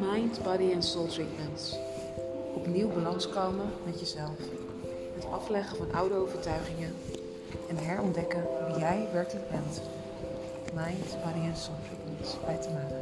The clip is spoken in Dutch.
Mind, Body and Soul Treatments. Opnieuw balans komen met jezelf. Het afleggen van oude overtuigingen en herontdekken wie jij werkelijk bent. Mind, Body and Soul Treatments bij Tamara.